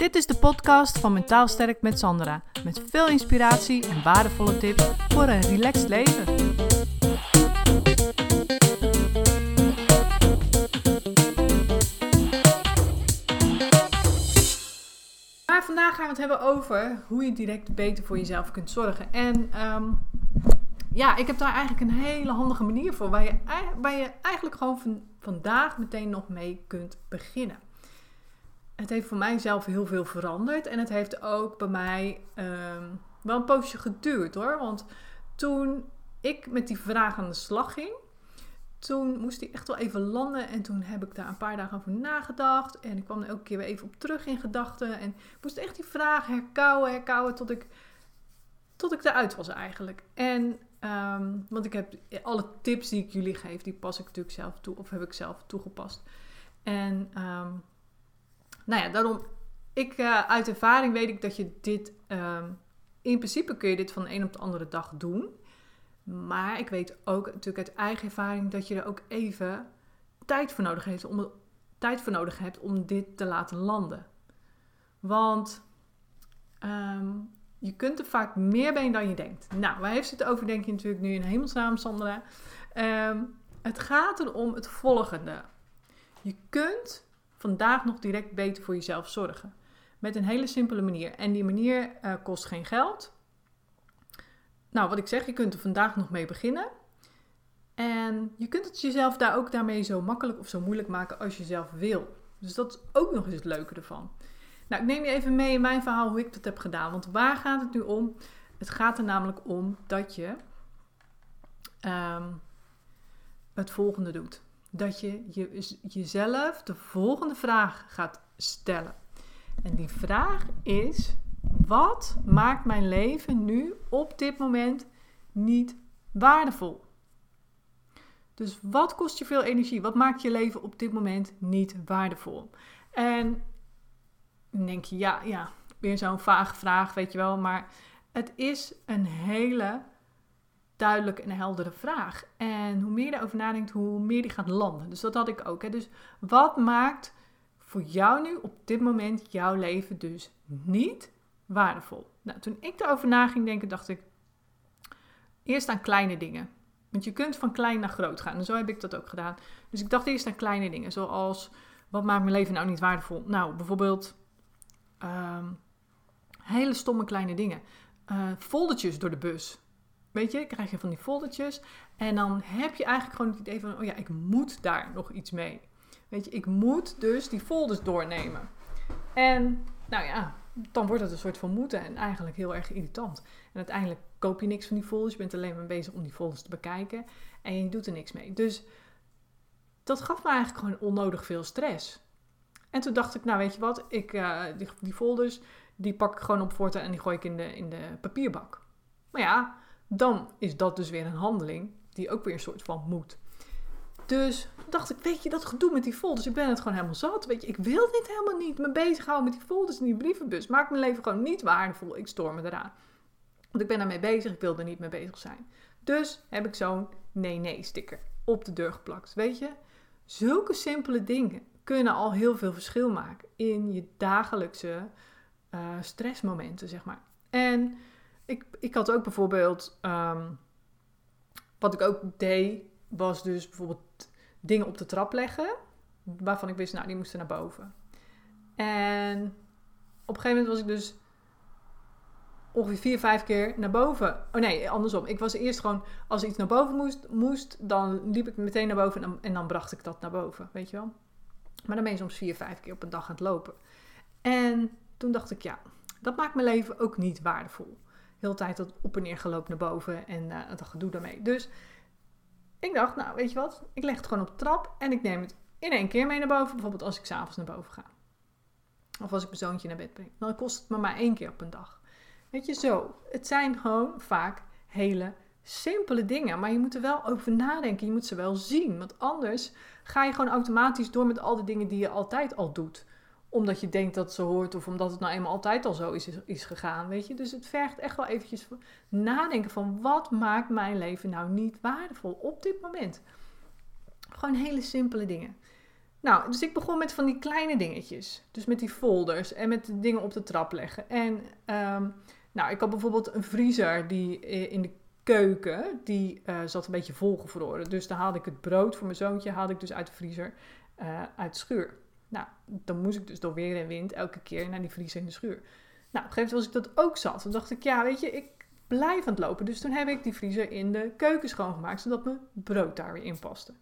Dit is de podcast van Mentaal Sterk met Sandra. Met veel inspiratie en waardevolle tips voor een relaxed leven. Maar vandaag gaan we het hebben over hoe je direct beter voor jezelf kunt zorgen. En ehm, ja, ik heb daar eigenlijk een hele handige manier voor. Waar je, je eigenlijk gewoon van, vandaag meteen nog mee kunt beginnen het heeft voor mijzelf heel veel veranderd. En het heeft ook bij mij ehm, wel een poosje geduurd hoor. Want toen ik met die vraag aan de slag ging, toen moest die echt wel even landen. En toen heb ik daar een paar dagen over nagedacht. En ik kwam er elke keer weer even op terug in gedachten. En moest echt die vraag herkauwen, herkauwen tot ik, tot ik eruit was eigenlijk. En ehm, want ik heb alle tips die ik jullie geef, die pas ik natuurlijk zelf toe. Of heb ik zelf toegepast. En um, nou ja, daarom, ik, uh, uit ervaring weet ik dat je dit, um, in principe kun je dit van de een op de andere dag doen. Maar ik weet ook natuurlijk uit eigen ervaring dat je er ook even tijd voor nodig hebt om, tijd voor nodig hebt om dit te laten landen. Want um, je kunt er vaak meer bij dan je denkt. Nou, waar heeft ze het over, denk je natuurlijk nu in hemelsnaam, Sandra? Um, het gaat erom het volgende. Je kunt vandaag nog direct beter voor jezelf zorgen. Met een hele simpele manier. En die manier uh, kost geen geld. Nou, wat ik zeg, je kunt er vandaag nog mee beginnen. En je kunt het jezelf daar ook daarmee zo makkelijk of zo moeilijk maken als je zelf wil. Dus dat is ook nog eens het leuke ervan. Nou, ik neem je even mee in mijn verhaal hoe ik dat heb gedaan. Want waar gaat het nu om? Het gaat er namelijk om dat je um, het volgende doet dat je, je jezelf de volgende vraag gaat stellen. En die vraag is: wat maakt mijn leven nu op dit moment niet waardevol? Dus wat kost je veel energie? Wat maakt je leven op dit moment niet waardevol? En dan denk je, ja, ja, weer zo'n vage vraag, weet je wel. Maar het is een hele duidelijke en heldere vraag. En hoe meer je erover nadenkt, hoe meer die gaat landen. Dus dat had ik ook. Hè. Dus wat maakt voor jou nu op dit moment jouw leven dus niet waardevol? Nou, toen ik daarover na ging denken, dacht ik eerst aan kleine dingen. Want je kunt van klein naar groot gaan. En zo heb ik dat ook gedaan. Dus ik dacht eerst aan kleine dingen. Zoals, wat maakt mijn leven nou niet waardevol? Nou, bijvoorbeeld um, hele stomme kleine dingen. Uh, foldertjes door de bus. Weet je, krijg je van die foldertjes. En dan heb je eigenlijk gewoon het idee van, oh ja, ik moet daar nog iets mee. Weet je, ik moet dus die folders doornemen. En nou ja, dan wordt het een soort van moeten en eigenlijk heel erg irritant. En uiteindelijk koop je niks van die folders. Je bent alleen maar bezig om die folders te bekijken. En je doet er niks mee. Dus dat gaf me eigenlijk gewoon onnodig veel stress. En toen dacht ik, nou weet je wat, ik, uh, die, die, folders, die pak ik gewoon op voortaan en die gooi ik in de, in de papierbak. Maar ja, dan is dat dus weer een handeling die ook weer een soort van moet. Dus dacht ik, weet je, dat gedoe met die folders, ik ben het gewoon helemaal zat. Weet je, ik wil dit helemaal niet me bezighouden met die folders in die brievenbus. Maakt mijn leven gewoon niet waardevol. Ik stoor me eraan. Want ik ben daarmee bezig, ik wil er niet mee bezig zijn. Dus heb ik zo'n nee-nee-sticker op de deur geplakt. Weet je, zulke simpele dingen kunnen al heel veel verschil maken in je dagelijkse uh, stressmomenten, zeg maar. En ik, ik had ook bijvoorbeeld, um, wat ik ook deed, was dus bijvoorbeeld dingen op de trap leggen, waarvan ik wist, nou, die moesten naar boven. En op een gegeven moment was ik dus ongeveer vier, vijf keer naar boven. Oh nee, andersom. Ik was eerst gewoon, als iets naar boven moest, moest dan liep ik meteen naar boven en dan, en dan bracht ik dat naar boven, weet je wel. Maar dan ben je soms vier, vijf keer op een dag aan het lopen. En toen dacht ik, ja, dat maakt mijn leven ook niet waardevol heel tijd dat op en neer gelopen naar boven en uh, het gedoe daarmee. Dus ik dacht, nou weet je wat, ik leg het gewoon op de trap en ik neem het in één keer mee naar boven. Bijvoorbeeld als ik s'avonds naar boven ga. Of als ik mijn zoontje naar bed breng. Dan kost het me maar één keer op een dag. Weet je, zo. Het zijn gewoon vaak hele simpele dingen. Maar je moet er wel over nadenken. Je moet ze wel zien. Want anders ga je gewoon automatisch door met al de dingen die je altijd al doet omdat je denkt dat zo hoort of omdat het nou eenmaal altijd al zo is, is gegaan, weet je. Dus het vergt echt wel eventjes nadenken van wat maakt mijn leven nou niet waardevol op dit moment. Gewoon hele simpele dingen. Nou, dus ik begon met van die kleine dingetjes. Dus met die folders en met dingen op de trap leggen. En ehm, nou, ik had bijvoorbeeld een vriezer die in de keuken, die uh, zat een beetje volgevroren. Dus dan haalde ik het brood voor mijn zoontje, haalde ik dus uit de vriezer, uh, uit de schuur. Nou, dan moest ik dus door weer en wind elke keer naar die vriezer in de schuur. Nou, op een gegeven moment was ik dat ook zat. Dan dacht ik, ja, weet je, ik blijf aan het lopen. Dus toen heb ik die vriezer in de keuken schoongemaakt, zodat mijn brood daar weer in paste.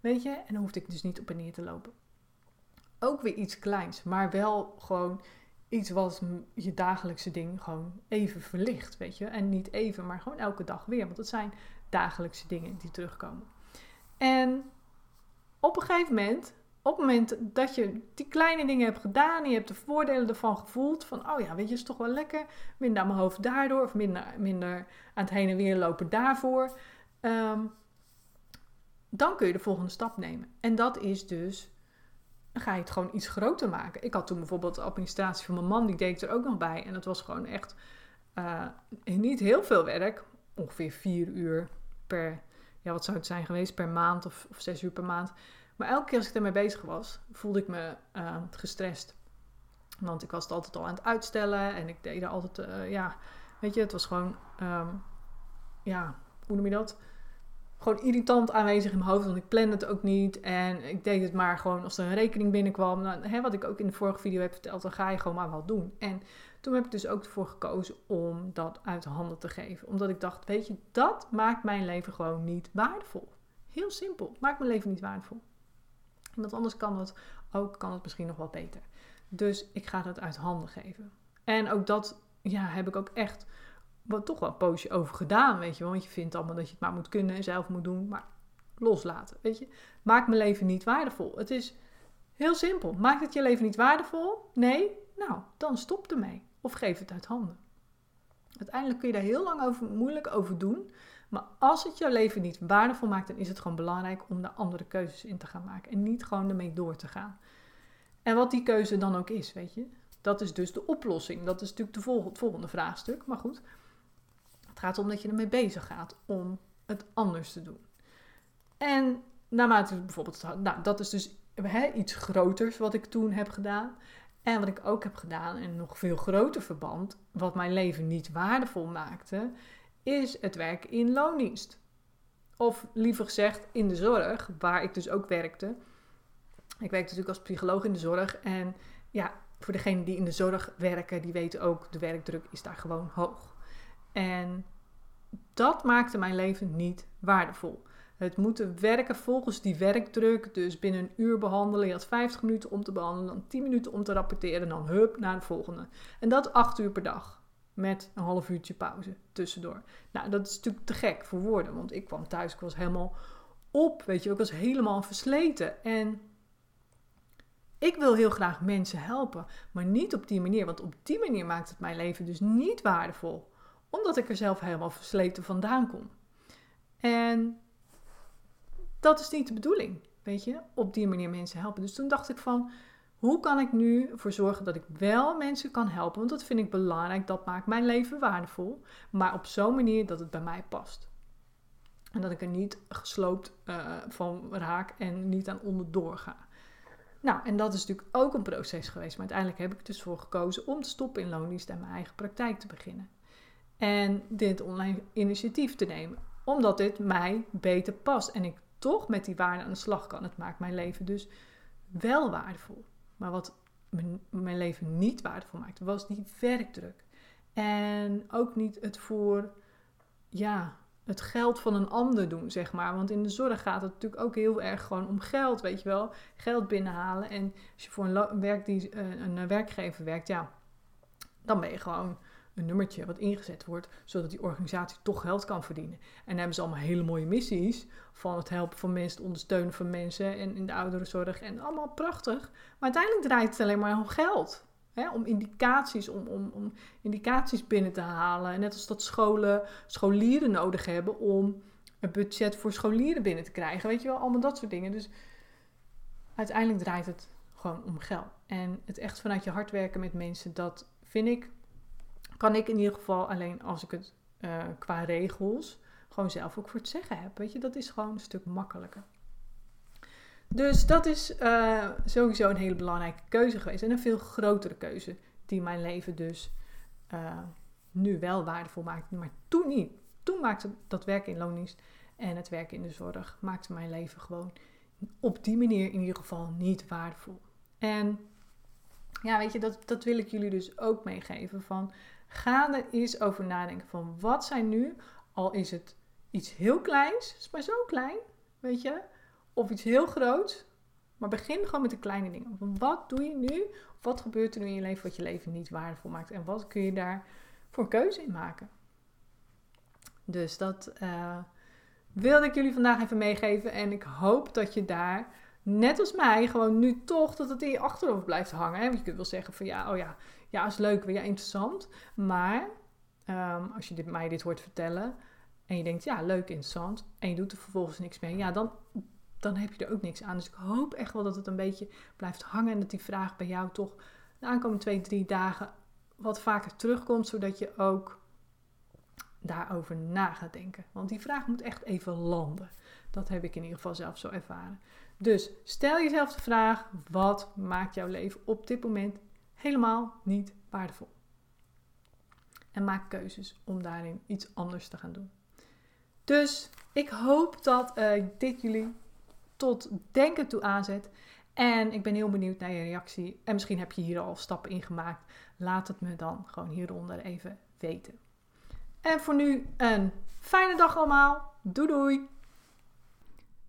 Weet je, en dan hoefde ik dus niet op en neer te lopen. Ook weer iets kleins, maar wel gewoon iets wat je dagelijkse ding gewoon even verlicht, weet je. En niet even, maar gewoon elke dag weer. Want het zijn dagelijkse dingen die terugkomen. En op een gegeven moment, op het moment dat je die kleine dingen hebt gedaan en je hebt de voordelen ervan gevoeld, van oh ja, weet je, is toch wel lekker, minder aan mijn hoofd daardoor, of minder, minder aan het heen en weer lopen daarvoor, ehm, dan kun je de volgende stap nemen. En dat is dus ga je het gewoon iets groter maken. Ik had toen bijvoorbeeld de administratie van mijn man, die deed er ook nog bij. En dat was gewoon echt uh, niet heel veel werk. Ongeveer vier uur per, ja wat zou het zijn geweest, per maand of, of zes uur per maand. Maar elke keer als ik ermee bezig was, voelde ik me uh, gestrest. Want ik was het altijd al aan het uitstellen en ik deed er altijd, uh, ja, weet je, het was gewoon, um, ja, hoe noem je dat? gewoon irritant aanwezig in mijn hoofd, want ik plan het ook niet. En ik deed het maar gewoon als er een rekening binnenkwam. Nou, hè, wat ik ook in de vorige video heb verteld, dan ga je gewoon maar wat doen. En toen heb ik dus ook ervoor gekozen om dat uit handen te geven. Omdat ik dacht, weet je, dat maakt mijn leven gewoon niet waardevol. Heel simpel, maakt mijn leven niet waardevol. Want anders kan het ook, kan het misschien nog wat beter. Dus ik ga dat uit handen geven. En ook dat ja, heb ik ook echt wat toch wel een poosje over gedaan, weet je wel. Want je vindt allemaal dat je het maar moet kunnen en zelf moet doen. Maar loslaten, weet je. Maak mijn leven niet waardevol. Het is heel simpel. Maakt het je leven niet waardevol? Nee? Nou, dan stop ermee. Of geef het uit handen. Uiteindelijk kun je daar heel lang over, moeilijk over doen. Maar als het jouw leven niet waardevol maakt, dan is het gewoon belangrijk om daar andere keuzes in te gaan maken. En niet gewoon ermee door te gaan. En wat die keuze dan ook is, weet je. Dat is dus de oplossing. Dat is natuurlijk de volgende, het volgende vraagstuk. Maar goed, gaat om dat je ermee bezig gaat om het anders te doen. En naarmate bijvoorbeeld, nou, dat is dus iets groters wat ik toen heb gedaan. En wat ik ook heb gedaan, in nog veel groter verband, wat mijn leven niet waardevol maakte, is het werk in loondienst. Of liever gezegd in de zorg, waar ik dus ook werkte. Ik werkte natuurlijk als psycholoog in de zorg. En ja, voor degenen die in de zorg werken, die weten ook, de werkdruk is daar gewoon hoog. En dat maakte mijn leven niet waardevol. Het moeten werken volgens die werkdruk. Dus binnen een uur behandelen. Je had 50 minuten om te behandelen, dan 10 minuten om te rapporteren. Dan hup naar de volgende. En dat 8 uur per dag. Met een half uurtje pauze tussendoor. Nou, dat is natuurlijk te gek voor woorden. Want ik kwam thuis, ik was helemaal op. Weet je, ik was helemaal versleten. En ik wil heel graag mensen helpen. Maar niet op die manier. Want op die manier maakt het mijn leven dus niet waardevol omdat ik er zelf helemaal versleten vandaan kom. En dat is niet de bedoeling, weet je, op die manier mensen helpen. Dus toen dacht ik van, hoe kan ik nu ervoor zorgen dat ik wel mensen kan helpen? Want dat vind ik belangrijk, dat maakt mijn leven waardevol. Maar op zo'n manier dat het bij mij past. En dat ik er niet gesloopt uh, van raak en niet aan onderdoor ga. Nou, en dat is natuurlijk ook een proces geweest. Maar uiteindelijk heb ik dus voor gekozen om te stoppen in loondienst en mijn eigen praktijk te beginnen en dit online initiatief te nemen. Omdat dit mij beter past en ik toch met die waarde aan de slag kan. Het maakt mijn leven dus wel waardevol. Maar wat mijn leven niet waardevol maakte, was die werkdruk. En ook niet het voor, ja, het geld van een ander doen, zeg maar. Want in de zorg gaat het natuurlijk ook heel erg gewoon om geld, weet je wel. Geld binnenhalen. En als je voor een, werk die, eh, een werkgever werkt, ja, dan ben je gewoon een nummertje wat ingezet wordt, zodat die organisatie toch geld kan verdienen. En dan hebben ze allemaal hele mooie missies van het helpen van mensen, het ondersteunen van mensen en in de ouderenzorg en allemaal prachtig. Maar uiteindelijk draait het alleen maar om geld. Hè? om indicaties, om, om, om indicaties binnen te halen. Net als dat scholen scholieren nodig hebben om een budget voor scholieren binnen te krijgen. Weet je wel, allemaal dat soort dingen. Dus uiteindelijk draait het gewoon om geld. En het echt vanuit je hart werken met mensen, dat vind ik kan ik in ieder geval alleen als ik het uh, qua regels gewoon zelf ook voor het zeggen heb. Weet je, dat is gewoon een stuk makkelijker. Dus dat is uh, sowieso een hele belangrijke keuze geweest. En een veel grotere keuze die mijn leven dus uh, nu wel waardevol maakt. Maar toen niet. Toen maakte dat werken in loondienst en het werken in de zorg maakte mijn leven gewoon op die manier in ieder geval niet waardevol. En ja, weet je, dat, dat wil ik jullie dus ook meegeven. Van, ga er eens over nadenken van wat zijn nu, al is het iets heel kleins, maar zo klein, weet je, of iets heel groots. Maar begin gewoon met de kleine dingen. Van wat doe je nu? Wat gebeurt er nu in je leven wat je leven niet waardevol maakt? En wat kun je daar voor keuze in maken? Dus dat uh, wilde ik jullie vandaag even meegeven. En ik hoop dat je daar, net als mij, gewoon nu toch dat het in je achterhoofd blijft hangen. Want je kunt wel zeggen van ja, oh ja, ja, is leuk, ja, interessant. Maar um, als je dit, mij dit hoort vertellen en je denkt ja, leuk, interessant. En je doet er vervolgens niks mee. Ja, dan, dan heb je er ook niks aan. Dus ik hoop echt wel dat het een beetje blijft hangen. En dat die vraag bij jou toch de aankomende twee, drie dagen wat vaker terugkomt. Zodat je ook daarover na gaat denken. Want die vraag moet echt even landen. Dat heb ik in ieder geval zelf zo ervaren. Dus stel jezelf de vraag: wat maakt jouw leven op dit moment helemaal niet waardevol? En maak keuzes om daarin iets anders te gaan doen. Dus ik hoop dat uh, dit jullie tot denken toe aanzet. En ik ben heel benieuwd naar je reactie. En misschien heb je hier al stappen in gemaakt. Laat het me dan gewoon hieronder even weten. En voor nu een fijne dag allemaal. Doei doei!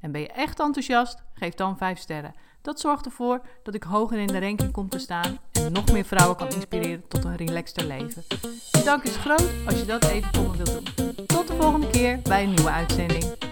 En ben je echt enthousiast? Geef dan 5 sterren. Dat zorgt ervoor dat ik hoger in de ranking kom te staan en nog meer vrouwen kan inspireren tot een relaxter leven. De dank is groot als je dat even voor me wilt doen. Tot de volgende keer bij een nieuwe uitzending.